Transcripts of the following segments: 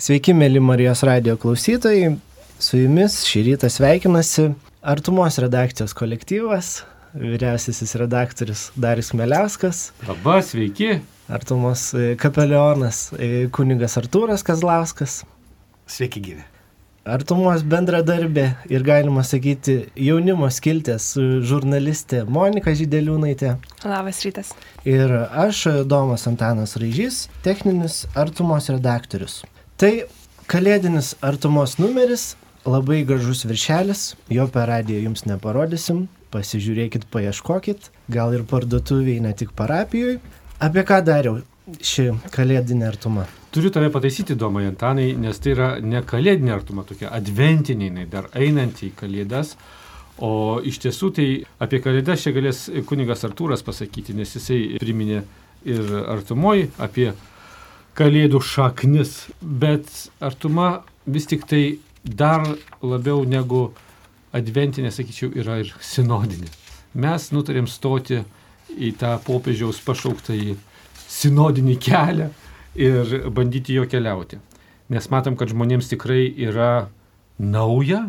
Sveiki, mėly Marijos radio klausytojai. Su jumis šį rytą sveikinasi Artumos redakcijos kolektyvas, vyriausiasis redaktorius Darius Meliauskas. Labą, sveiki. Artumos e, kapelionas e, kunigas Artūras Kazlauskas. Sveiki, gyvi. Artumos bendradarbė ir galima sakyti jaunimo skiltės žurnalistė Monika Žydeliūnaitė. Labas rytas. Ir aš, Domas Antanas Raižys, techninis Artumos redaktorius. Tai kalėdinis artumos numeris, labai gražus viršelis, jo per radiją jums neparodysim, pasižiūrėkit, paieškokit, gal ir parduotuviai, ne tik parapijoje. Apie ką dariau ši kalėdinė artuma? Turiu tave pataisyti, Domai Antanai, nes tai yra ne kalėdinė artuma, tokia adventinė, dar einanti į kalėdas. O iš tiesų tai apie kalėdas čia galės kunigas Artūras pasakyti, nes jisai priminė ir artumoji apie kalėdų šaknis, bet artuma vis tik tai dar labiau negu adventinė, sakyčiau, yra ir sinodinė. Mes nutarėm stoti į tą popiežiaus pašauktą į sinodinį kelią ir bandyti jo keliauti. Nes matom, kad žmonėms tikrai yra nauja,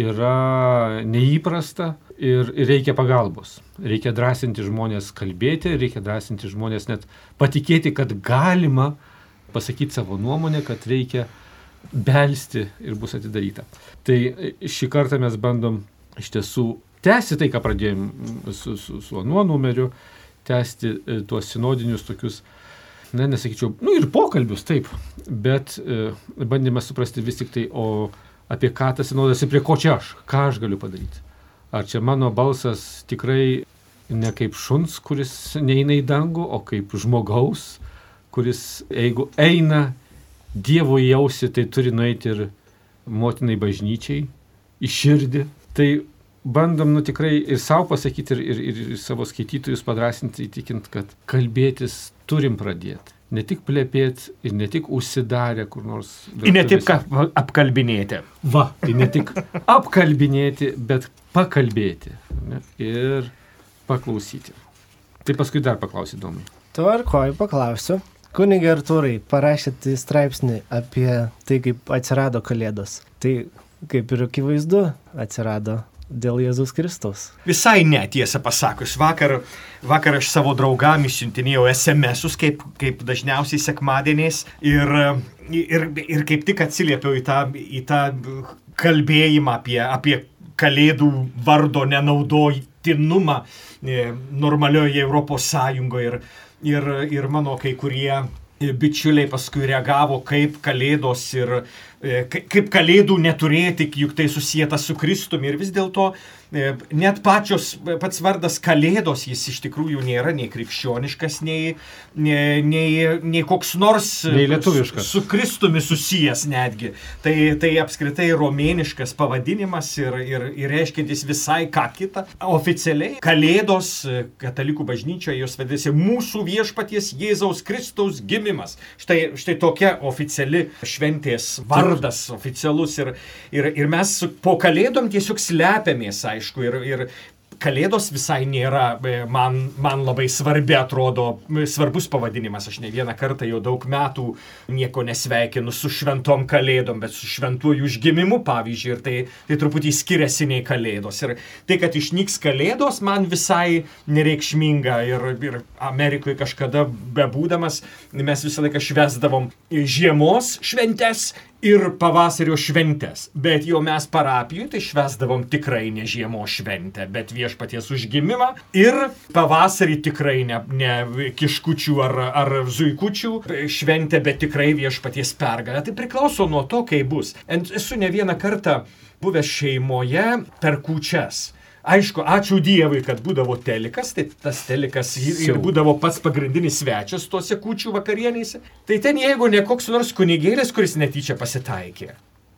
yra neįprasta ir reikia pagalbos. Reikia drąsinti žmonės kalbėti, reikia drąsinti žmonės net patikėti, kad galima uh, pasakyti savo nuomonę, kad reikia belsti ir bus atidaryta. Tai šį kartą mes bandom iš tiesų tęsti tai, ką pradėjom su, su, su anuo numeriu, tęsti e, tuos sinodinius tokius, na, nesakyčiau, nu ir pokalbius, taip, bet e, bandėme suprasti vis tik tai, o apie ką tas sinodas ir prie ko čia aš, ką aš galiu padaryti. Ar čia mano balsas tikrai ne kaip šuns, kuris neina į dangų, o kaip žmogaus, kuris, jeigu eina Dievo jausi, tai turi nueiti ir motinai bažnyčiai, į širdį. Tai bandom, nu tikrai ir savo pasakyti, ir, ir, ir savo skaitytojus padrasinti, įtikint, kad kalbėtis turim pradėti. Ne tik plėpėti ir ne tik užsidarę kur nors. Ir ne tik apkalbinėti. Va, tai ne tik apkalbinėti, bet pakalbėti. Ne, ir paklausyti. Tai paskui dar paklausyti įdomu. Tvarkoj, paklausiu. Kunigė Artūrai, parašėte straipsnį apie tai, kaip atsirado Kalėdos. Tai kaip ir akivaizdu atsirado dėl Jėzus Kristus. Visai ne, tiesą pasakus. Vakar, vakar aš savo draugam išsiuntinėjau SMS-us, kaip, kaip dažniausiai sekmadieniais, ir, ir, ir kaip tik atsiliepiau į tą, į tą kalbėjimą apie, apie Kalėdų vardo nenaudotinumą e, normalioje Europos Sąjungoje. Ir, ir, ir mano kai kurie bičiuliai paskui reagavo, kaip kalėdos ir e, kaip kalėdų neturėti, juk tai susijęta su Kristumi. Ir vis dėlto E, net pačios, pats vardas Kalėdos, jis iš tikrųjų nėra nei krikščioniškas, nei, nei, nei, nei koks nors nei lietuviškas. Su Kristumi susijęs netgi. Tai, tai apskritai romėniškas pavadinimas ir, ir, ir reiškintis visai ką kitą. Oficialiai Kalėdos katalikų bažnyčioje jos vadinasi mūsų viešpaties Jėzaus Kristaus gimimas. Štai, štai tokia oficiali šventės vardas, oficialus. Ir, ir, ir mes po Kalėdom tiesiog slepiamės, aišku aišku, ir, ir Kalėdos visai nėra e, man, man labai svarbi, atrodo, svarbus pavadinimas. Aš ne vieną kartą jau daug metų nieko nesveikinu su šventom Kalėdom, bet su šventuoju užgimimu, pavyzdžiui, ir tai, tai truputį skiriasi nei Kalėdos. Ir tai, kad išnyks Kalėdos, man visai nereikšminga. Ir, ir Amerikoje kažkada bebūdamas, mes visą laiką švesdavom žiemos šventes ir pavasario šventės, bet jau mes parapijoje tai švesdavom tikrai ne žiemos šventę, bet viešpaties užgimimą ir pavasarį tikrai ne, ne kiškučių ar, ar zuikučių šventę, bet tikrai viešpaties pergalę. Tai priklauso nuo to, kaip bus. Esu ne vieną kartą buvęs šeimoje per kučias. Aišku, ačiū Dievui, kad būdavo telikas, tai tas telikas ir būdavo pats pagrindinis svečias tuose kučių vakarienėse. Tai ten jeigu ne koks nors kunigėlis, kuris netyčia pasitaikė.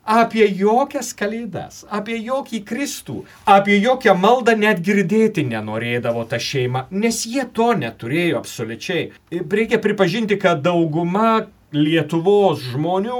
Apie jokias kalėdas, apie jokį Kristų, apie jokią maldą net girdėti nenorėdavo ta šeima, nes jie to neturėjo absoliučiai. Reikia pripažinti, kad dauguma Lietuvos žmonių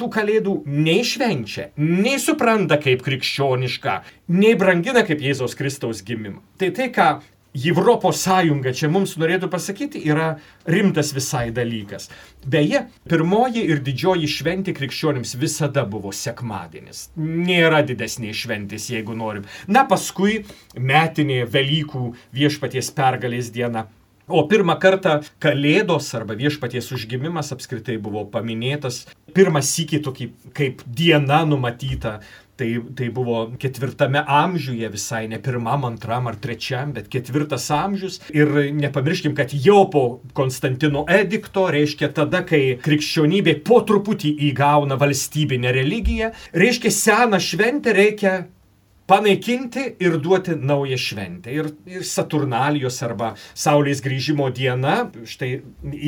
tų kalėdų nei švenčia, nei supranta kaip krikščioniška, nei brangina kaip Jėzaus Kristaus gimimą. Tai tai, ką Europos Sąjunga čia mums norėtų pasakyti, yra rimtas visai dalykas. Beje, pirmoji ir didžioji šventė krikščionims visada buvo sekmadienis. Nėra didesnės šventės, jeigu norim. Na, paskui metinė Velykų viešpaties pergalės diena. O pirmą kartą Kalėdos arba viešpaties užgimimas apskritai buvo paminėtas pirmą sykį tokį kaip diena numatyta Tai, tai buvo ketvirtame amžiuje, visai ne pirmam, antram ar trečiam, bet ketvirtas amžius. Ir nepamirškim, kad jau po Konstantino edikto, reiškia tada, kai krikščionybė po truputį įgauna valstybinę religiją, reiškia seną šventę reikia panaikinti ir duoti naują šventę. Ir, ir Saturnalijos arba Saulės grįžimo diena štai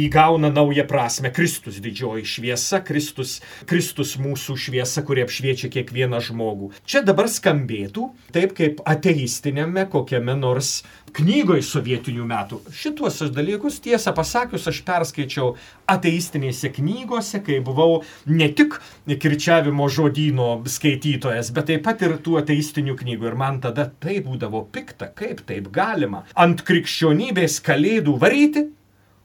įgauna naują prasme. Kristus didžioji šviesa, Kristus, Kristus mūsų šviesa, kuri apšviečia kiekvieną žmogų. Čia dabar skambėtų taip kaip ateistinėme kokiame nors knygoje sovietinių metų. Šituos dalykus, tiesą pasakius, aš perskaičiau ateistinėse knygose, kai buvau ne tik kirčiavimo žodino skaitytojas, bet taip pat ir tų ateistinių knygų. Ir man tada tai būdavo pikta, kaip taip galima ant krikščionybės kalėdų varyti,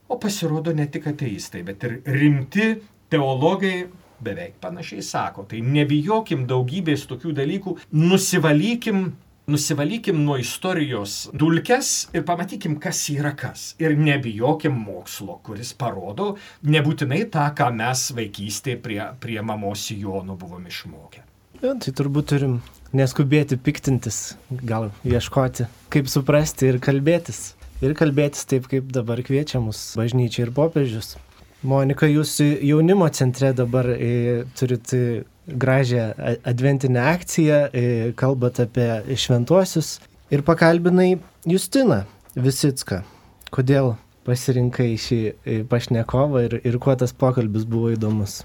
o pasirodo ne tik ateistai, bet ir rimti teologai beveik panašiai sako. Tai nebijokim daugybės tokių dalykų, nusivalykim nusivalykim nuo istorijos dulkes ir pamatykim, kas yra kas. Ir nebijokim mokslo, kuris parodo nebūtinai tą, ką mes vaikystėje prie, prie mamos Jonų buvom išmokę. Ja, tai turbūt turim neskubėti piktintis, gal ieškoti, kaip suprasti ir kalbėtis. Ir kalbėtis taip, kaip dabar kviečia mus bažnyčia ir popiežius. Monika, jūs jaunimo centre dabar e, turit gražią adventinę akciją, e, kalbat apie šventuosius ir pakalbinai Justiną Visicką. Kodėl pasirinkai šį e, pašnekovą ir, ir kuo tas pokalbis buvo įdomus?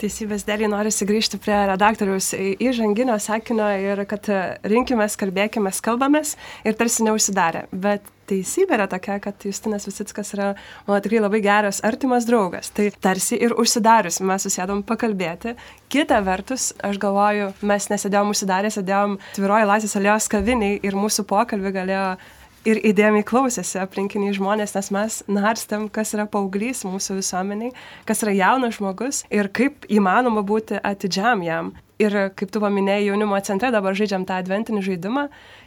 Teisybės dėlį norisi grįžti prie redaktoriaus įžanginio sakinio ir kad rinkimės, kalbėkime, kalbamės ir tarsi neužsidarė. Bet teisybė yra tokia, kad Justinas Visickas yra mano tikrai labai geras, artimas draugas. Tai tarsi ir užsidarius mes susėdom pakalbėti. Kita vertus, aš galvoju, mes nesėdėjom užsidarę, sėdėjom tviroji Laisvės alėjos kaviniai ir mūsų pokalbį galėjo ir įdėmiai klausėsi aplinkiniai žmonės, nes mes narstėm, kas yra paauglys mūsų visuomeniai, kas yra jaunas žmogus ir kaip įmanoma būti atidžiam jam. Ir kaip tu paminėjai, jaunimo centre dabar žaidžiam tą adventinį žaidimą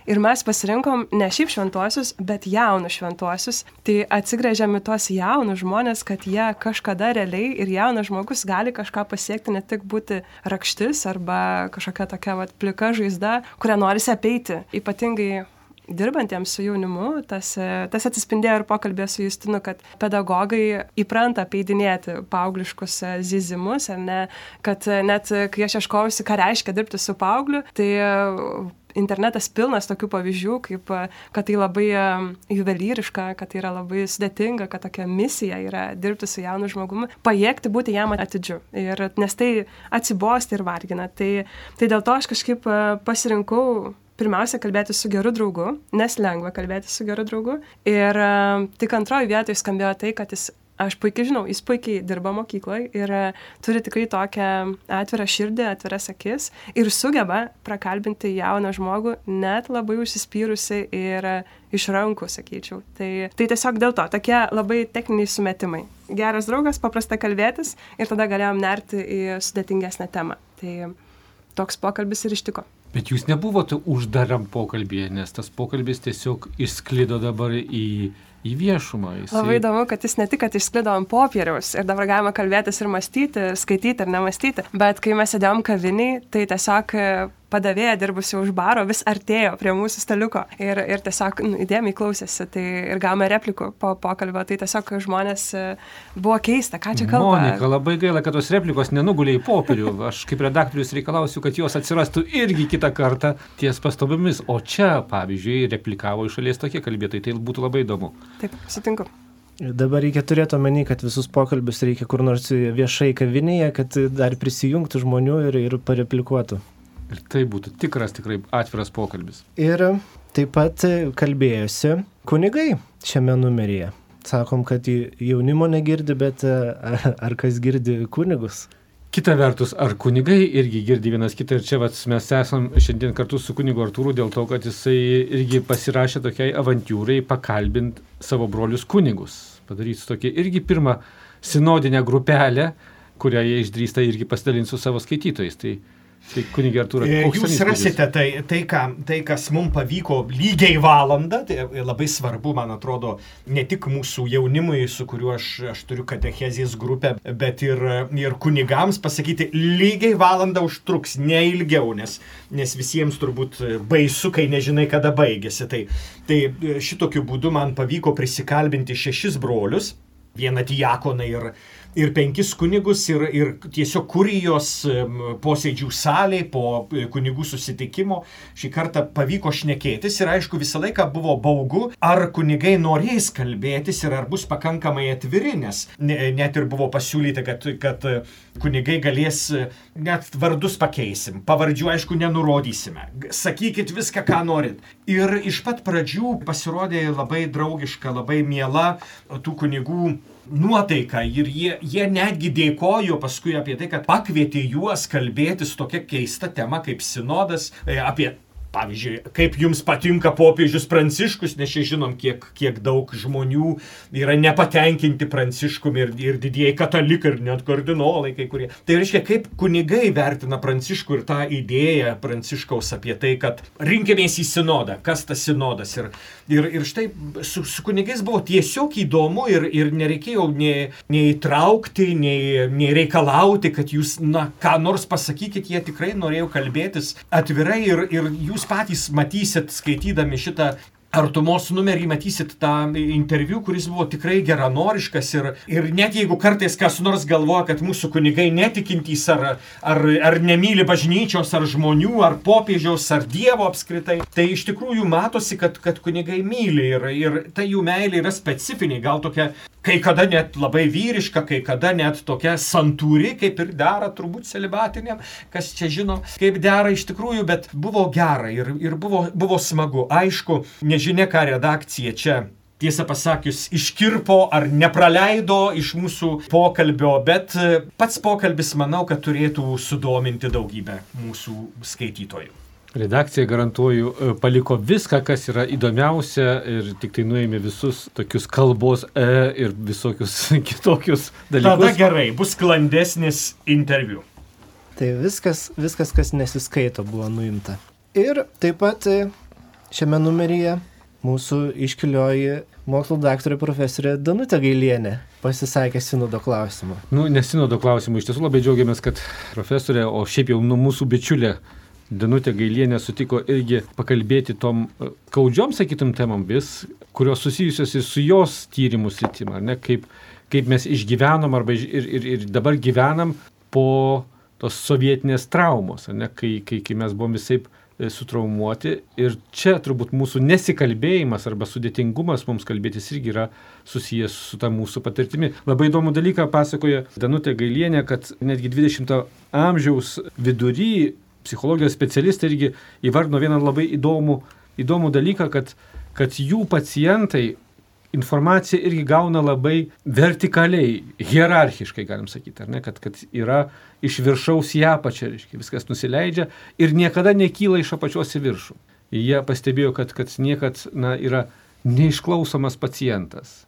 ir mes pasirinkom ne šiaip šventuosius, bet jaunus šventuosius. Tai atsigrėžiam į tuos jaunus žmonės, kad jie kažkada realiai ir jaunas žmogus gali kažką pasiekti, ne tik būti rakštis arba kažkokia tokia vat, plika žaizda, kurią norisi apeiti. Ypatingai dirbantiems su jaunimu, tas, tas atsispindėjo ir pokalbė su Justinu, kad pedagogai įpranta peidinėti paaugliškus zizimus, ar ne, kad net kai aš ieškojausi, ką reiškia dirbti su paaugliu, tai internetas pilnas tokių pavyzdžių, kaip kad tai labai juvelyriška, kad tai yra labai sudėtinga, kad tokia misija yra dirbti su jaunu žmogumi, pajėgti būti jam atidžiu. Ir, nes tai atsibosti ir vargina. Tai, tai dėl to aš kažkaip pasirinkau pirmiausia kalbėti su geru draugu, nes lengva kalbėti su geru draugu. Ir uh, tik antroji vietoje skambėjo tai, kad jis, aš puikiai žinau, jis puikiai dirba mokykloje ir uh, turi tikrai tokią atvirą širdį, atviras akis ir sugeba prakalbinti jauną žmogų, net labai užsispyrusi ir uh, iš rankų, sakyčiau. Tai, tai tiesiog dėl to, tokie labai techniniai sumetimai. Geras draugas, paprasta kalbėtis ir tada galėjom nerti į sudėtingesnę temą. Tai toks pokalbis ir ištiko. Bet jūs nebuvote uždaram pokalbėje, nes tas pokalbis tiesiog išsklido dabar į, į viešumą. Jisai... Labai įdomu, kad jis ne tik, kad išsklido ant popieriaus ir dabar galima kalbėtis ir mąstyti, ir skaityti, ir nemastyti, bet kai mes sėdėjom kaviniai, tai tiesiog padavėja dirbusi už baro vis artėjo prie mūsų staliuko ir, ir tiesiog nu, įdėmiai klausėsi tai, ir gavome replikų po pokalbio. Tai tiesiog žmonės e, buvo keista, ką čia kalba. Monika, labai gaila, kad tos replikos nenugulė į popierių. Aš kaip redaktorius reikalausiu, kad jos atsirastų irgi kitą kartą ties pastabomis. O čia, pavyzdžiui, replikavo iš šalies tokie kalbėtojai. Tai būtų labai įdomu. Taip, sutinku. Dabar reikia turėti omeny, kad visus pokalbius reikia kur nors viešai kavinėje, kad dar prisijungtų žmonių ir, ir pareplikuotų. Ir tai būtų tikras, tikrai atviras pokalbis. Ir taip pat kalbėjosi kunigai šiame numeryje. Sakom, kad jaunimo negirdi, bet ar, ar kas girdi kunigus? Kita vertus, ar kunigai irgi girdi vienas kitą ir čia vat, mes esam šiandien kartu su kunigu Artūru dėl to, kad jisai irgi pasirašė tokiai avantūrai pakalbint savo brolius kunigus. Padaryti tokį irgi pirmą sinodinę grupelę, kurią jie išdrįsta irgi pasidalinti su savo skaitytojais. Tai Tai kunigė Artūra, E, Jūs rasite tai, tai, ką, tai, kas mums pavyko lygiai valandą, tai labai svarbu, man atrodo, ne tik mūsų jaunimui, su kuriuo aš, aš turiu katechezijas grupę, bet ir, ir kunigams pasakyti, lygiai valandą užtruks, ne ilgiau, nes, nes visiems turbūt baisu, kai nežinai, kada baigėsi. Tai, tai šitokiu būdu man pavyko prisikalbinti šešis brolius, vieną diakoną ir, ir penkis kunigus ir, ir tiesiog kurijos posėdžių salėje po e, kunigų susitikimo. Šį kartą pavyko šnekėtis ir aišku visą laiką buvo baugu, ar kunigai norės kalbėtis ir ar bus pakankamai atviri, nes ne- net ir buvo pasiūlyta, kad, kad e, kunigai galės e, net vardus pakeisim, pavardžių aišku nenurodysime, G- sakykit viską, ką norit. Ir iš pat pradžių pasirodė labai draugiška, labai miela tų kunigų nuotaika. Ir jie, jie netgi dėkojo paskui apie tai, kad pakvietė juos kalbėtis tokia keista tema kaip sinodas, e, apie Pavyzdžiui, kaip jums patinka popiežius Pranciškus, nes čia žinom, kiek, kiek daug žmonių yra nepatenkinti Pranciškumi ir, ir didieji katalikai, ir net kardinolai kai kurie. Tai reiškia, kaip kunigai vertina Pranciškų ir tą idėją Pranciškaus apie tai, kad rinkimės į sinodą, kas tas sinodas. Ir, ir, ir štai su, su kunigais buvo tiesiog įdomu ir, ir nereikėjo nei, nei įtraukti, nei, nei reikalauti, kad jūs, na, ką nors pasakykit, jie tikrai norėjo kalbėtis atvirai ir, ir jūs patys matysit, skaitydami šitą Artumos numerį matysit tą interviu, kuris buvo tikrai geranoriškas ir, ir net jeigu kartais kas nors galvoja, kad mūsų kunigai netikintys ar, ar, ar nemyli bažnyčios, ar žmonių, ar popiežiaus, ar Dievo apskritai, tai iš tikrųjų matosi, kad, kad kunigai myli ir, ir ta jų meilė yra specifinė, gal tokia kai kada net labai vyriška, kai kada net tokia santūri, kaip ir dera turbūt celibatiniam, kas čia žino, kaip dera iš tikrųjų, bet buvo gera ir, ir buvo, buvo smagu. Aišku, nežinia, ką redakcija čia tiesą pasakius, iškirpo ar nepraleido iš mūsų pokalbio, bet e, pats pokalbis manau, kad turėtų sudominti daugybę mūsų skaitytojų. Redakcija, garantuoju, e, paliko viską, kas yra įdomiausia ir tik tai nuėmė visus tokius kalbos e ir visokius kitokius Tada dalykus. gerai, bus sklandesnis interviu. Tai viskas, viskas, kas nesiskaito, buvo nuimta. Ir taip pat e, šiame numeryje mūsų iškilioji mokslo daktarė profesorė Danutė Gailienė pasisakė sinodo klausimą. Nu, nesinodo klausimų. Iš tiesų labai džiaugiamės, kad profesorė, o šiaip jau nu, mūsų bičiulė Danutė Gailienė sutiko irgi pakalbėti tom e, kaudžiom, sakytum, temam vis, kurios susijusios su jos tyrimų sritim, ar ne, kaip, kaip mes išgyvenom arba ir, ir, ir dabar gyvenam po tos sovietinės traumos, ne, kai, kai, kai mes buvom visai sutraumuoti. Ir čia turbūt mūsų nesikalbėjimas arba sudėtingumas mums kalbėtis irgi yra susijęs su ta mūsų patirtimi. Labai įdomų dalyką pasakoja Danutė Gailienė, kad netgi 20 amžiaus vidury psichologijos specialistai irgi įvardino vieną labai įdomų, įdomų dalyką, kad, kad jų pacientai informaciją irgi gauna labai vertikaliai, hierarchiškai, galim sakyti, ar ne, kad, kad yra iš viršaus į apačią, reiškia, viskas nusileidžia ir niekada nekyla iš apačios į viršų. Jie pastebėjo, kad, kad niekad na, yra neišklausomas pacientas.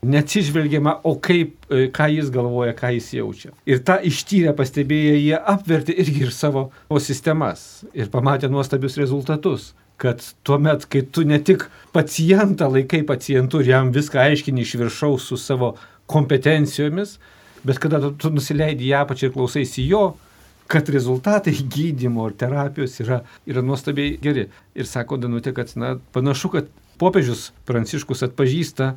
Neatsižvelgiama, o kaip, e, ką jis galvoja, ką jis jaučia. Ir tą ištyrę pastebėję, jie apvertė irgi ir savo o sistemas ir pamatė nuostabius rezultatus kad tuomet, kai tu ne tik pacientą laikai pacientu ir jam viską aiškini iš viršaus su savo kompetencijomis, bet kada tu, tu nusileidi į apačią ir klausaisi jo, kad rezultatai gydymo ir terapijos yra, yra nuostabiai geri. Ir sako Danutė, kad na, panašu, kad popiežius Pranciškus atpažįsta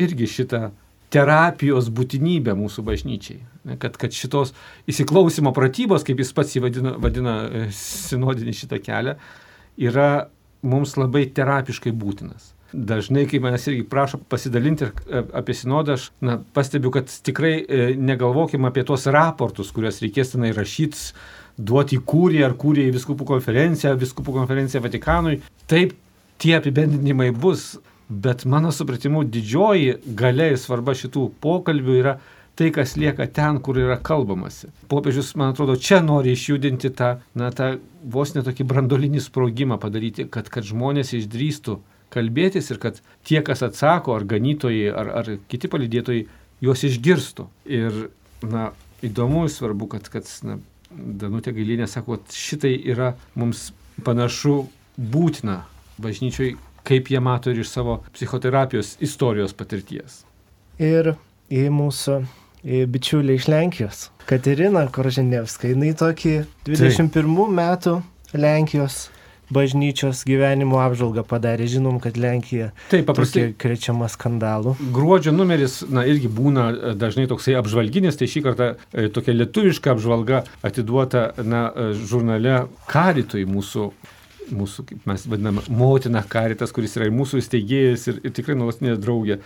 irgi šitą terapijos būtinybę mūsų bažnyčiai. Kad, kad šitos įsiklausimo pratybos, kaip jis pats jį vadina, vadina e, sinodinį šitą kelią, yra mums labai terapiškai būtinas. Dažnai, kai manęs irgi prašo pasidalinti e, apie sinodą, aš na, pastebiu, kad tikrai e, negalvokim apie tuos raportus, kuriuos reikės tenai rašyti, duoti į kūrį ar kūrį į viskupų konferenciją, viskupų konferenciją Vatikanui. Taip, tie apibendrinimai bus, bet mano supratimu didžioji galia ir svarba šitų pokalbių yra tai, kas lieka ten, kur yra kalbamasi. Popiežius, man atrodo, čia nori išjudinti tą, na, tą vos netokį brandolinį sprogimą padaryti, kad, kad žmonės išdrįstų kalbėtis ir kad tie, kas atsako, ar ganytojai, ar, ar kiti palidėtojai, juos išgirstų. Ir, na, įdomu, svarbu, kad, kad na, Danutė Gailinė sako, šitai yra mums panašu būtina bažnyčioj, kaip jie mato ir iš savo psichoterapijos istorijos patirties. Ir į mūsų į bičiulį iš Lenkijos, Katerina Koržinevska, jinai tokį 21 metų Lenkijos bažnyčios gyvenimo apžvalgą padarė. Žinom, kad Lenkija Taip, paprastai krečiama skandalų. gruodžio numeris, na, irgi būna e, dažnai toksai apžvalginis, tai šį kartą e, tokia lietuviška apžvalga atiduota, na, e, žurnale Karitui mūsų mūsų, kaip mes vadiname, motina Karitas, kuris yra ir mūsų įsteigėjas ir, ir tikrai nuolatinė draugė.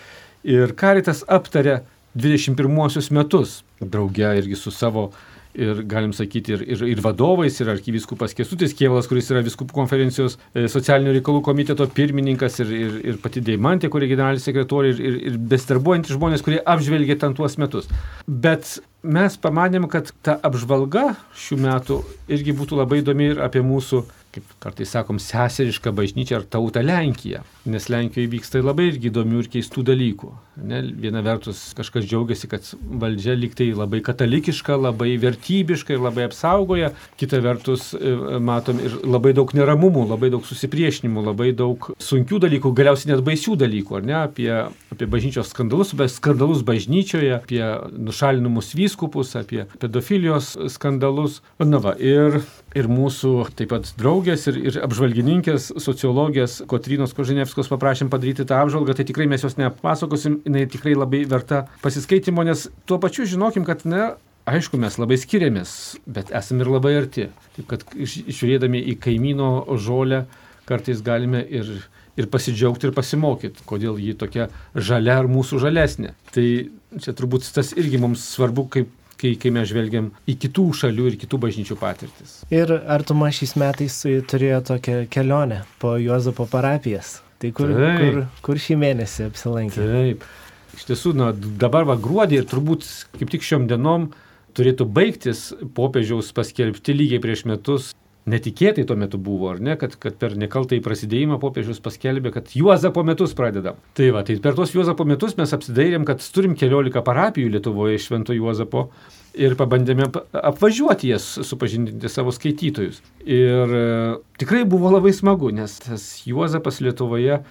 Ir Karitas aptarė 21 metus draugė irgi su savo ir galim sakyti, ir, ir, ir vadovais, ir arkivyskupas Kesutis Kievalas, kuris yra viskupų konferencijos e, socialinių reikalų komiteto pirmininkas, ir, ir, ir pati Deimantė, kuri generalinis sekretorius, ir, ir, ir bestarbuojantys žmonės, kurie apžvelgė ten tuos metus. Bet mes pamanėm, kad ta apžvalga šių metų irgi būtų labai įdomi ir apie mūsų kaip kartais sakom, seserišką bažnyčią ar tautą Lenkiją. Nes Lenkijoje vyksta labai irgi įdomių ir keistų dalykų. Ne? Viena vertus kažkas džiaugiasi, kad valdžia liktai labai katalikiška, labai vertybiška ir labai apsaugoja. Kita vertus e, matom ir labai daug neramumų, labai daug susipriešinimų, labai daug sunkių dalykų, galiausiai net baisių dalykų, ar ne? Apie, apie bažnyčios skandalus, bet skandalus bažnyčioje, apie nušalinimus vyskupus, apie pedofilijos skandalus. Na va, ir ir mūsų taip pat draugės ir, ir apžvalgininkės, sociologės Kotrinos Kožinevskos paprašėm padaryti tą apžvalgą, tai tikrai mes jos nepasakosim, jinai tikrai labai verta pasiskaitimo, nes tuo pačiu žinokim, kad ne, aišku, mes labai skiriamės, bet esame ir labai arti. Taip kad žiūrėdami į kaimyno žolę, kartais galime ir, ir pasidžiaugti ir pasimokyti, kodėl ji tokia žalia ar mūsų žalesnė. Tai čia turbūt tas irgi mums svarbu, kaip kai, kai mes žvelgiam į kitų šalių ir kitų bažnyčių patirtis. Ir Artuma šiais metais turėjo tokią kelionę po Juozapo parapijas. Tai kur, Taip. kur, kur šį mėnesį apsilankė? Taip. Iš tiesų, na, dabar va gruodį ir turbūt kaip tik šiom dienom turėtų baigtis popiežiaus paskelbti lygiai prieš metus netikėtai tuo metu buvo, ar ne, kad, kad per nekaltą įprasidėjimą popiežius paskelbė, kad Juozapo metus pradedam. Tai va, tai per tuos Juozapo metus mes apsidairėm, kad turim keliolika parapijų Lietuvoje iš Švento Juozapo ir pabandėme apvažiuoti jas, supažindinti savo skaitytojus. Ir e, tikrai buvo labai smagu, nes tas Juozapas Lietuvoje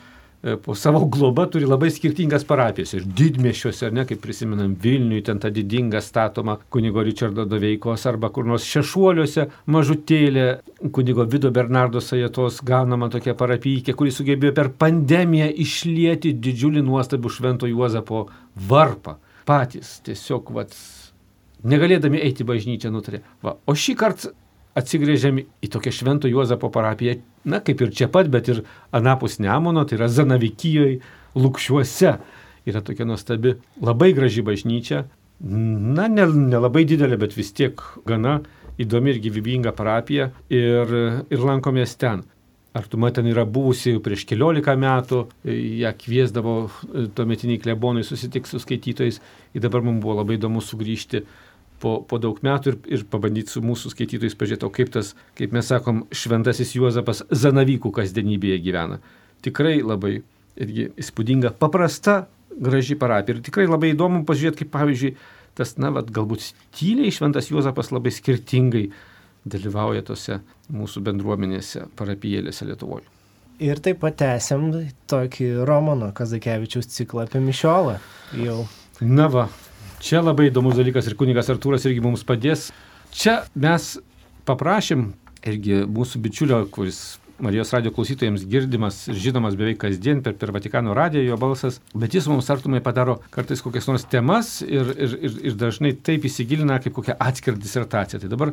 E, po savo globą turi labai skirtingas parapijas. Ir didmešiuose, ne, kaip prisimenam, Vilniui ten ta didinga statoma kunigo Richardo Doveikos arba kur nors šešuoliuose mažutėlė kunigo Vido Bernardo Sajetos ganama tokia parapijykė, kuri sugebėjo per pandemiją išlieti didžiulį nuostabų Švento Juozapo varpą. Patys tiesiog, vat, negalėdami eiti bažnyčią nutarė. Va, o šį kartą atsigrėžėm į tokią Švento Juozapo parapiją, na kaip ir čia pat, bet ir Anapus Nemono, tai yra Zanavikijoje, Lukščiuose. Yra tokia nuostabi, labai graži bažnyčia, na nelabai ne, ne didelė, bet vis tiek gana įdomi ir gyvybinga parapija ir, ir lankomės ten. Artuma ten yra buvusi prieš keliolika metų, ją kviesdavo tuometiniai klebonai susitikti su skaitytojais ir dabar mums buvo labai įdomu sugrįžti po, po daug metų ir, ir pabandyti su mūsų skaitytojais pažiūrėti, o kaip tas, kaip mes sakom, šventasis Juozapas Zanavykų kasdienybėje gyvena. Tikrai labai irgi įspūdinga, paprasta, graži parapija. Ir tikrai labai įdomu pažiūrėti, kaip pavyzdžiui, tas, na, vat, galbūt tyliai šventas Juozapas labai skirtingai dalyvauja tose mūsų bendruomenėse, parapijėlėse Lietuvoje. Ir taip pat tęsiam tokį Romono Kazakevičius ciklą apie Mišiolą. Jau. Na va, Čia labai įdomus dalykas ir kunigas Artūras irgi mums padės. Čia mes paprašym irgi mūsų bičiulio, kuris Marijos radio klausytojams girdimas ir žinomas beveik kasdien per, per Vatikano radiją jo balsas, bet jis mums artumai padaro kartais kokias nors temas ir, ir, ir, ir dažnai taip įsigilina kaip kokią atskirą disertaciją. Tai dabar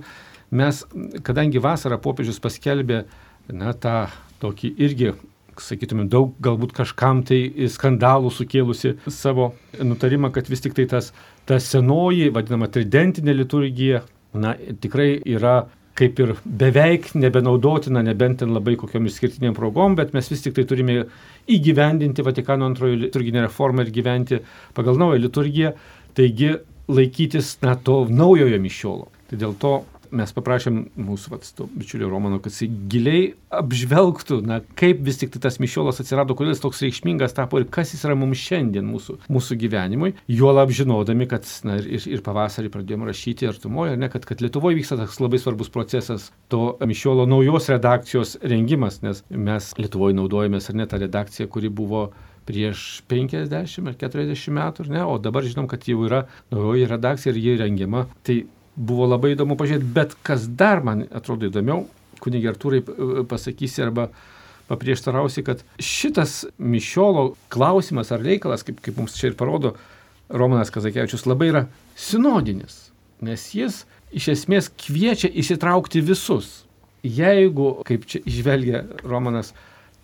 mes, kadangi vasarą popiežius paskelbė, na, tą tokį irgi sakytumėm, daug galbūt kažkam tai skandalų sukėlusi savo nutarimą, kad vis tik tai tas, ta senoji, vadinama, tridentinė liturgija, na, tikrai yra kaip ir beveik nebenaudotina, nebent ten labai kokiam išskirtiniam progom, bet mes vis tik tai turime įgyvendinti Vatikano antrojo liturginę reformą ir gyventi pagal naują liturgiją. Taigi laikytis na, to naujojo mišiolo. Tai dėl to mes paprašėm mūsų vat, bičiulio Romano, kad jis giliai apžvelgtų, na, kaip vis tik tai tas mišiolas atsirado, kodėl jis toks reikšmingas tapo ir kas jis yra mums šiandien mūsų, mūsų gyvenimui. Juolab žinodami, kad na, ir, ir pavasarį pradėjome rašyti artumoje, ne, kad, kad Lietuvoje vyksta toks labai svarbus procesas to mišiolo naujos redakcijos rengimas, nes mes Lietuvoje naudojamės ar ne tą redakciją, kuri buvo prieš 50 ar 40 metų, ne? o dabar žinom, kad jau yra naujoji redakcija ir ji rengiama. Tai buvo labai įdomu pažiūrėti, bet kas dar man atrodo įdomiau, kunigi Artūrai pasakysi arba paprieštarausi, kad šitas mišiolo klausimas ar reikalas, kaip, kaip mums čia ir parodo Romanas Kazakevičius, labai yra sinodinis, nes jis iš esmės kviečia įsitraukti visus. Jeigu, kaip čia išvelgia Romanas,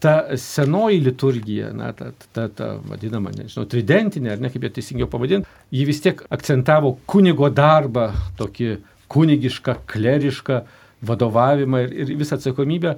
ta senoji liturgija, na, ta, ta, ta vadinama, nežinau, tridentinė, ar ne kaip ją teisingiau pavadinti, ji vis tiek akcentavo kunigo darbą, tokį kunigišką, klerišką vadovavimą ir, ir visą atsakomybę.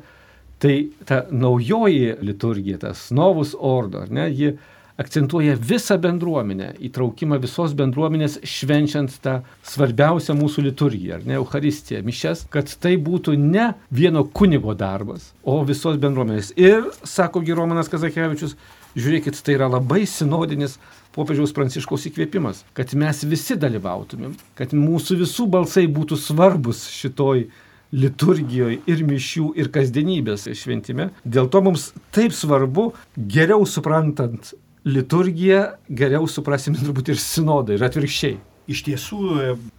Tai ta naujoji liturgija, tas novus ordo, ar ne, ji akcentuoja visą bendruomenę, įtraukimą visos bendruomenės švenčiant tą svarbiausią mūsų liturgiją, ar ne, Euharistiją, mišes, kad tai būtų ne vieno kunigo darbas, o visos bendruomenės. Ir, sako Giromanas Kazakevičius, žiūrėkit, tai yra labai sinodinis popiežiaus pranciškaus įkvėpimas, kad mes visi dalyvautumėm, kad mūsų visų balsai būtų svarbus šitoj liturgijoje ir mišių ir kasdienybės šventime. Dėl to mums taip svarbu, geriau suprantant liturgiją geriau suprasime turbūt ir sinodą ir atvirkščiai iš tiesų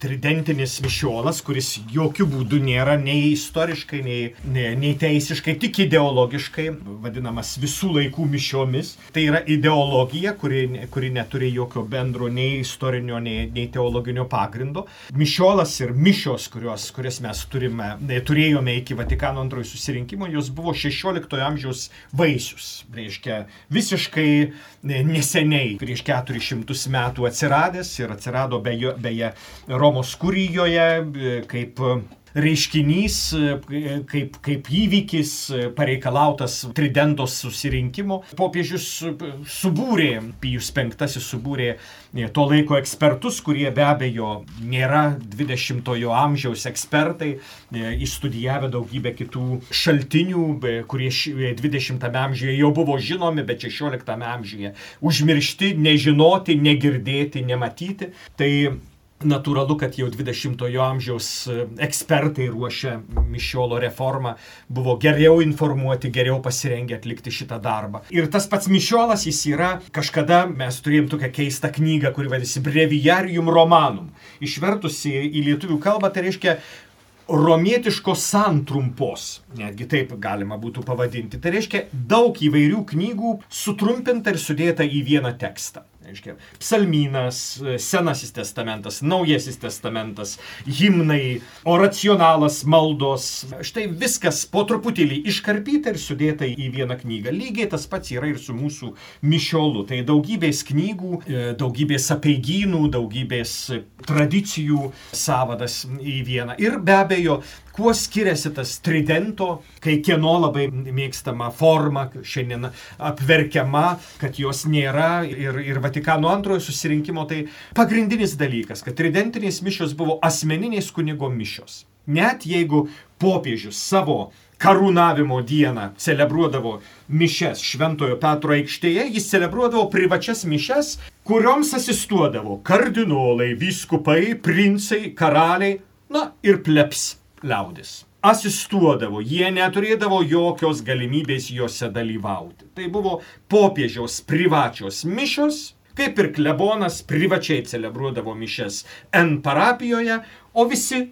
tridentinis mišiolas, kuris jokių būdų nėra nei istoriškai, nei, nei, nei teisiškai, tik ideologiškai, vadinamas visų laikų mišiomis. Tai yra ideologija, kuri, kuri neturi jokio bendro nei istorinio, nei, nei teologinio pagrindo. Mišiolas ir mišios, kurios, kurias mes turime, turėjome iki Vatikano antrojo susirinkimo, jos buvo 16 amžiaus vaisius. Reiškia, visiškai neseniai, prieš 400 metų atsiradęs ir atsirado be beje Romos kurijoje kaip reiškinys, kaip, kaip įvykis pareikalautas Tridentos susirinkimo. Popiežius subūrė, Pijus V subūrė to laiko ekspertus, kurie be abejo nėra 20-ojo amžiaus ekspertai, įstudijavę daugybę kitų šaltinių, kurie 20-ame amžiuje jau buvo žinomi, bet 16-ame amžiuje užmiršti, nežinoti, negirdėti, nematyti. Tai Natūralu, kad jau 20-ojo amžiaus e, ekspertai ruošia Mišiolo reformą, buvo geriau informuoti, geriau pasirengę atlikti šitą darbą. Ir tas pats Mišiolas, jis yra, kažkada mes turėjom tokią keistą knygą, kuri vadinasi Breviarium Romanum. Išvertusi į lietuvių kalbą, tai reiškia romietiškos santrumpos, netgi taip galima būtų pavadinti. Tai reiškia daug įvairių knygų sutrumpinta ir sudėta į vieną tekstą reiškia, psalmynas, Senasis testamentas, Naujasis testamentas, himnai, oracionalas, maldos. Štai viskas po truputėlį iškarpyta ir sudėta į vieną knygą. Lygiai tas pats yra ir su mūsų mišiolu. Tai daugybės knygų, e, daugybės apeigynų, daugybės tradicijų savadas į vieną. Ir be abejo, kuo skiriasi tas tridento, kai kieno labai mėgstama forma šiandien apverkiama, kad jos nėra ir, ir Vatikano antrojo susirinkimo, tai pagrindinis dalykas, kad tridentinės mišios buvo asmeninės kunigo mišios. Net jeigu popiežius savo karūnavimo dieną celebruodavo mišes Šventojo Petro aikštėje, jis celebruodavo privačias mišes, kurioms asistuodavo kardinolai, vyskupai, princai, karaliai, na ir pleps liaudis asistuodavo, jie neturėdavo jokios galimybės juose dalyvauti. Tai buvo popiežiaus privačios mišios, kaip ir klebonas privačiai celebruodavo mišes N parapijoje, o visi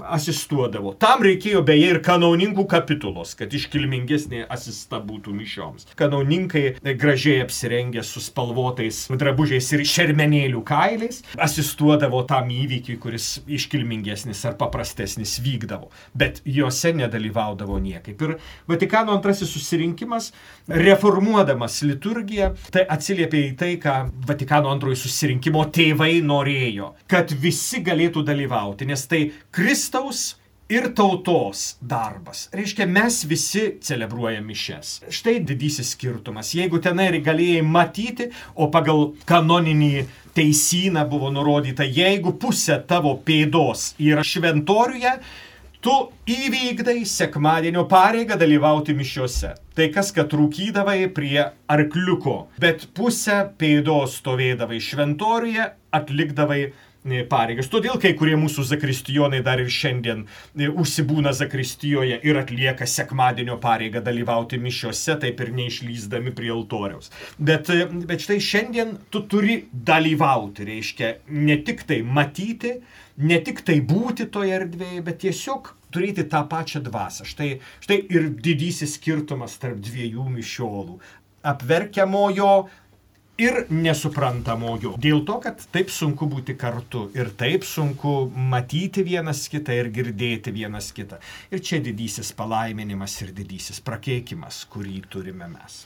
asistuodavo. Tam reikėjo beje ir kanauninkų kapitulos, kad iškilmingesnė asista būtų mišioms. Kanauninkai gražiai apsirengę su spalvotais drabužiais ir šermenėlių kailiais asistuodavo tam įvykiui, kuris iškilmingesnis ar paprastesnis vykdavo. Bet juose nedalyvaudavo niekaip. Ir Vatikano antrasis susirinkimas, reformuodamas liturgiją, tai atsiliepė į tai, ką Vatikano antrojo susirinkimo tėvai norėjo, kad visi galėtų dalyvauti, nes tai Kristus Kristaus ir tautos darbas. Reiškia, mes visi celebruojame mišes. Štai didysis skirtumas. Jeigu tenai galėjai matyti, o pagal kanoninį teisyną buvo nurodyta, jeigu pusė tavo pėdos yra šventoriuje, tu įvykdai sekmadienio pareigą dalyvauti mišiuose. Tai kas, kad rūkydavai prie arkliuko, bet pusę pėdos stovėdavai šventoriuje, atlikdavai pareigas. Todėl kai kurie mūsų zakristijonai dar ir šiandien e, užsibūna zakristijoje ir atlieka sekmadienio pareigą dalyvauti mišiuose, taip ir neišlyzdami prie altoriaus. Bet, e, bet štai šiandien tu turi dalyvauti, reiškia ne tik tai matyti, ne tik tai būti toje erdvėje, bet tiesiog turėti tą pačią dvasę. Štai, štai ir didysis skirtumas tarp dviejų mišiolų. Apverkiamojo ir nesuprantamojo. Dėl to, kad taip sunku būti kartu ir taip sunku matyti vienas kitą ir girdėti vienas kitą. Ir čia didysis palaiminimas ir didysis prakeikimas, kurį turime mes.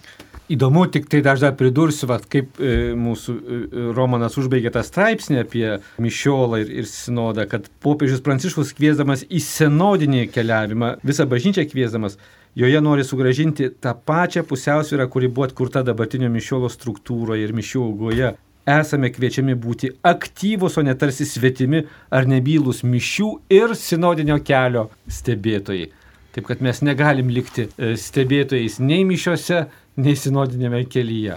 Įdomu, tik tai aš dar pridursiu, vat, kaip e, mūsų e, Romanas užbaigė tą straipsnį apie Mišiolą ir, ir Sinodą, kad popiežius Pranciškus kviesdamas į senodinį keliavimą, visą bažnyčią kviesdamas, Joje nori sugražinti tą pačią pusiausvyrą, kuri buvo atkurta dabartinio mišiolo struktūroje ir mišių augoje. Esame kviečiami būti aktyvus, o ne tarsi svetimi ar nebylus mišių ir sinodinio kelio stebėtojai. Taip kad mes negalim likti e, stebėtojais nei mišiuose, nei sinodinėme kelyje.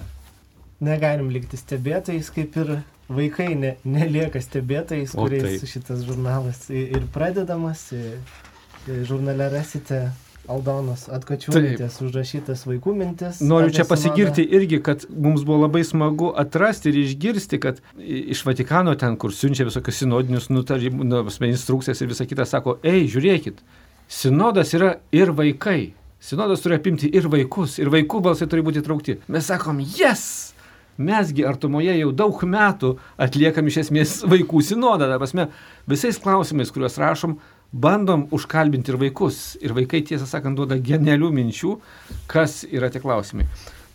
Negalim likti stebėtojais, kaip ir vaikai ne, nelieka stebėtojais, kuriais šitas žurnalas ir pradedamas. Žurnale rasite Aldonos atkočiūtės užrašytas vaikų mintis. Noriu čia pasigirti irgi, kad mums buvo labai smagu atrasti ir išgirsti, kad iš Vatikano ten, kur siunčia visokius sinodinius nutarimus, nu, instrukcijas ir visą kitą, sako, ei, žiūrėkit, sinodas yra ir vaikai. Sinodas turi apimti ir vaikus, ir vaikų balsai turi būti traukti. Mes sakom, yes! Mesgi artumoje jau daug metų atliekam iš esmės vaikų sinodą, ta prasme, visais klausimais, kuriuos rašom, bandom užkalbinti ir vaikus. Ir vaikai, tiesą sakant, duoda genialių minčių, kas yra tie klausimai.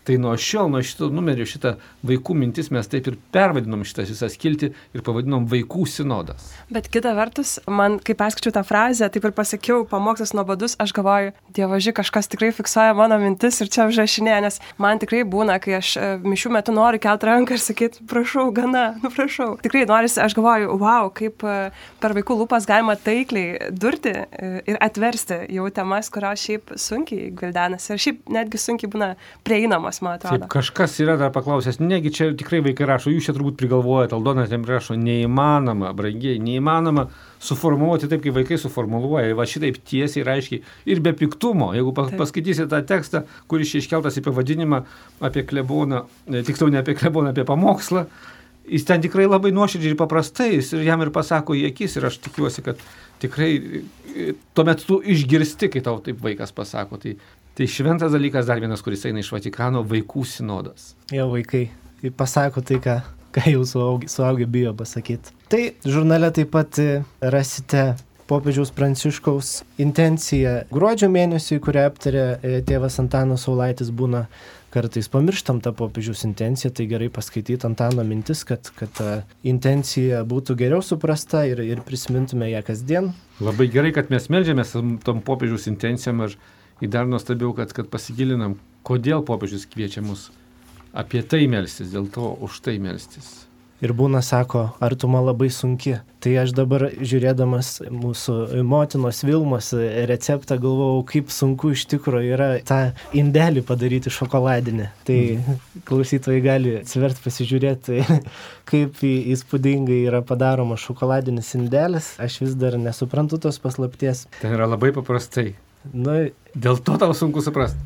Tai nuo šiol, nuo šito numerio, šitą vaikų mintis mes taip ir pervadinom šitą visą skiltį ir pavadinom vaikų sinodas. Bet kita vertus, man, kai perskaičiau tą frazę, taip ir pasakiau, pamokslas nuobodus, aš galvoju, dievaži, kažkas tikrai fiksuoja mano mintis ir čia užrašinė, nes man tikrai būna, kai aš e, mišių metu noriu kelti ranką ir sakyti, prašau, gana, nu prašau. Tikrai norisi, aš galvoju, wow, kaip e, per vaikų lūpas galima taikliai durti e, ir atversti jau temas, kurios šiaip sunkiai gvildenasi ir šiaip netgi sunkiai būna prieinamos, man Taip, atrodo. kažkas yra dar paklausęs, negi čia tikrai vaikai rašo, jūs čia turbūt prigalvojate, Aldonas jam rašo, neįmanoma, brangiai, neįmanoma suformuoluoti taip, kaip vaikai suformuoluoja, va šitaip tiesiai ir aiškiai ir be piktumo. Jeigu pa- Taip. paskaitysite tą tekstą, kuris iškeltas į pavadinimą apie kleboną, e, tiksliau ne apie kleboną, apie pamokslą, jis ten tikrai labai nuoširdžiai ir paprastai, jis ir jam ir pasako į akis ir aš tikiuosi, kad tikrai e, tuomet tu išgirsti, kai tau taip vaikas pasako. Tai, tai šventas dalykas dar vienas, kuris eina iš Vatikano, vaikų sinodas. Jo vaikai pasako tai, ką, ką jau suaugę, suaugę bijo pasakyti. Tai žurnale taip pat e, rasite popiežiaus Pranciškaus intenciją gruodžio mėnesį, kurią aptarė e, tėvas Antanas Saulaitis būna. Kartais pamirštam tą popiežiaus intenciją, tai gerai paskaityti Antano mintis, kad, kad ta intencija būtų geriau suprasta ir, ir prisimintume ją kasdien. Labai gerai, kad mes melžiamės tom popiežiaus intencijom ir į dar nuostabiau, kad, kad pasigilinam, kodėl popiežius kviečia mus apie tai melstis, dėl to už tai melstis. Ir būna, sako, artuma labai sunki. Tai aš dabar žiūrėdamas mūsų motinos Vilmos receptą galvojau, kaip sunku iš tikrųjų yra tą indelį padaryti šokoladinį. Tai klausytojai gali atsivert pasižiūrėti, kaip įspūdingai yra padaroma šokoladinis indelis. Aš vis dar nesuprantu tos paslapties. Ten yra labai paprastai. Na Dėl to tau sunku suprasti.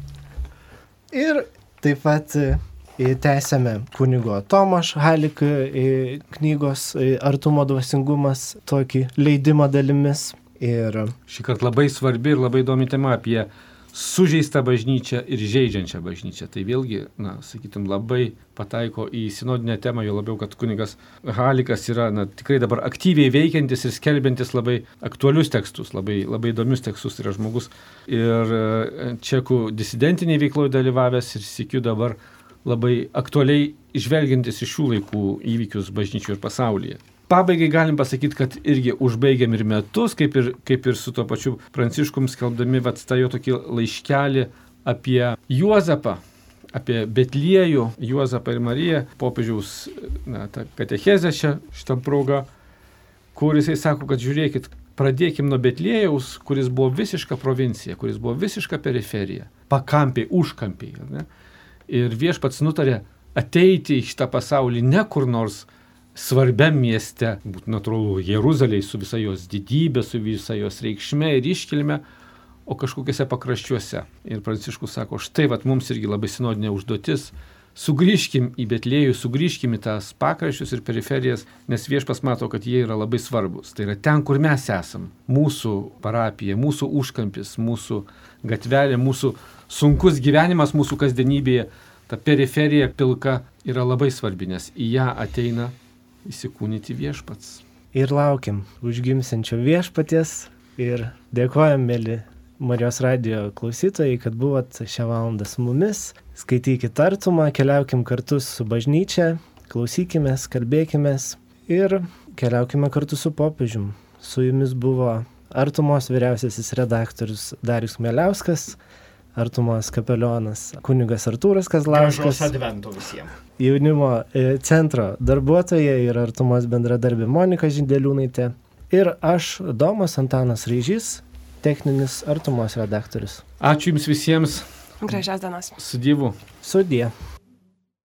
ir taip pat e, tęsėme kunigo Tomaš Halik e, knygos e, Artumo dvasingumas tokį leidimą dalimis. Ir Šį kartą labai svarbi ir labai įdomi tema apie sužeistą bažnyčią ir žaidžiančią bažnyčią. Tai vėlgi, na, sakytum, labai pataiko į sinodinę temą, jo labiau, kad kunigas Halikas yra na, tikrai dabar aktyviai veikiantis ir skelbiantis labai aktualius tekstus, labai, labai įdomius tekstus yra žmogus. Ir e, čekų disidentiniai veikloje dalyvavęs ir sėkiu dabar labai aktualiai žvelgiantis iš šių laikų įvykius bažnyčių ir pasaulyje. Pabaigai galim pasakyti, kad irgi užbaigiam ir metus, kaip ir, kaip ir su tuo pačiu Pranciškum skelbdami vat, tą jo tokį laiškelį apie Juozapą, apie Betliejų, Juozapą ir Mariją, popiežiaus katechezę šią, šitą progą, kur jisai sako, kad žiūrėkit, pradėkim nuo Betlėjaus, kuris buvo visiška provincija, kuris buvo visiška periferija, pakampiai, užkampiai. ne? Ir viešpats nutarė ateiti į šitą pasaulį ne kur nors svarbiam mieste, būtų natūralu, Jeruzalėje su visa jos didybė, su visa jos reikšme ir iškilme, o kažkokiuose pakraščiuose. Ir Pranciškus sako, štai vat mums irgi labai sinodinė užduotis. Sugrįžkim į Betlėjų, sugrįžkim į tas pakraščius ir periferijas, nes viešpas mato, kad jie yra labai svarbus. Tai yra ten, kur mes esam. Mūsų parapija, mūsų užkampis, mūsų gatvelė, mūsų sunkus gyvenimas mūsų kasdienybėje. Ta periferija pilka yra labai svarbi, nes į ją ateina įsikūnyti viešpats. Ir laukiam užgimsiančio viešpaties ir dėkojam, mėly Marijos radio klausytojai, kad buvot šią valandą su mumis. Skaitykite artumą, keliaukim kartu su bažnyčia, klausykime, kalbėkime ir keliaukime kartu su popiežium. Su jumis buvo artumos vyriausiasis redaktorius Darius Meliauskas, artumos kapelionas kunigas Artūras Kazlauskas, advento visiems. jaunimo e, centro darbuotoja ir artumos bendradarbė Monika Žindeliūnaitė. Ir aš, Domas Antanas Ryžys, techninis artumos redaktorius. Ačiū Jums visiems, Gražios dienos. su Dievu. Sudie.